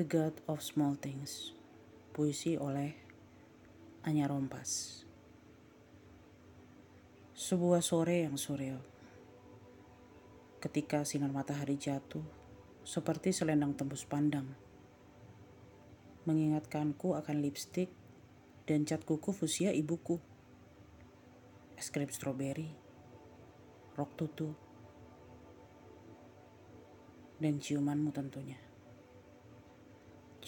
The God of Small Things. Puisi oleh Anya Rompas. Sebuah sore yang surreal. Ketika sinar matahari jatuh Seperti selendang tembus pandang. Mengingatkanku akan lipstick Dan cat kuku fusia ibuku. Es krim stroberi Rok tutu Dan ciumanmu tentunya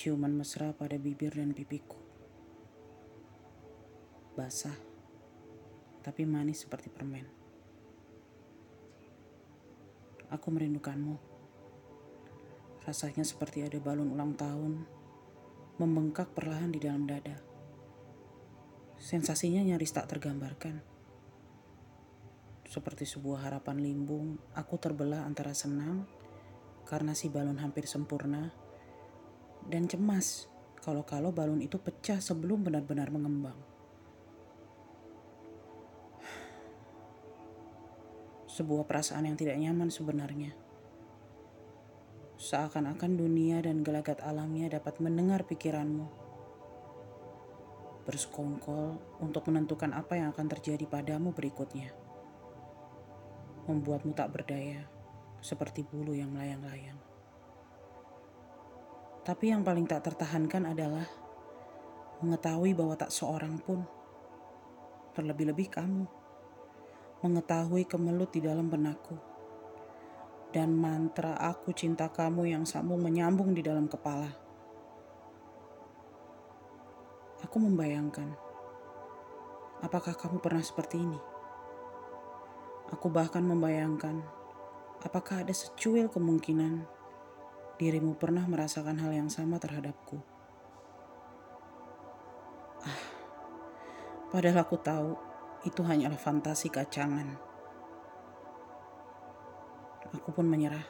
ciuman mesra pada bibir dan pipiku. Basah, tapi manis seperti permen. Aku merindukanmu. Rasanya seperti ada balon ulang tahun membengkak perlahan di dalam dada. Sensasinya nyaris tak tergambarkan. Seperti sebuah harapan limbung, aku terbelah antara senang karena si balon hampir sempurna dan cemas kalau-kalau balon itu pecah sebelum benar-benar mengembang. Sebuah perasaan yang tidak nyaman sebenarnya. Seakan-akan dunia dan gelagat alamnya dapat mendengar pikiranmu. Bersekongkol untuk menentukan apa yang akan terjadi padamu berikutnya. Membuatmu tak berdaya, seperti bulu yang melayang-layang. Tapi yang paling tak tertahankan adalah mengetahui bahwa tak seorang pun, terlebih-lebih kamu, mengetahui kemelut di dalam benakku, dan mantra aku cinta kamu yang sambung menyambung di dalam kepala. Aku membayangkan, apakah kamu pernah seperti ini? Aku bahkan membayangkan, apakah ada secuil kemungkinan dirimu pernah merasakan hal yang sama terhadapku. Ah, padahal aku tahu itu hanyalah fantasi kacangan. Aku pun menyerah.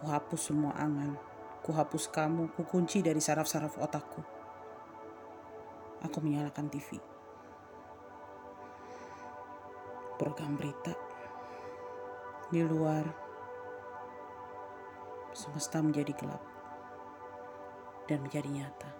Kuhapus semua angan, kuhapus kamu, kukunci dari saraf-saraf otakku. Aku menyalakan TV. Program berita di luar semesta menjadi gelap dan menjadi nyata.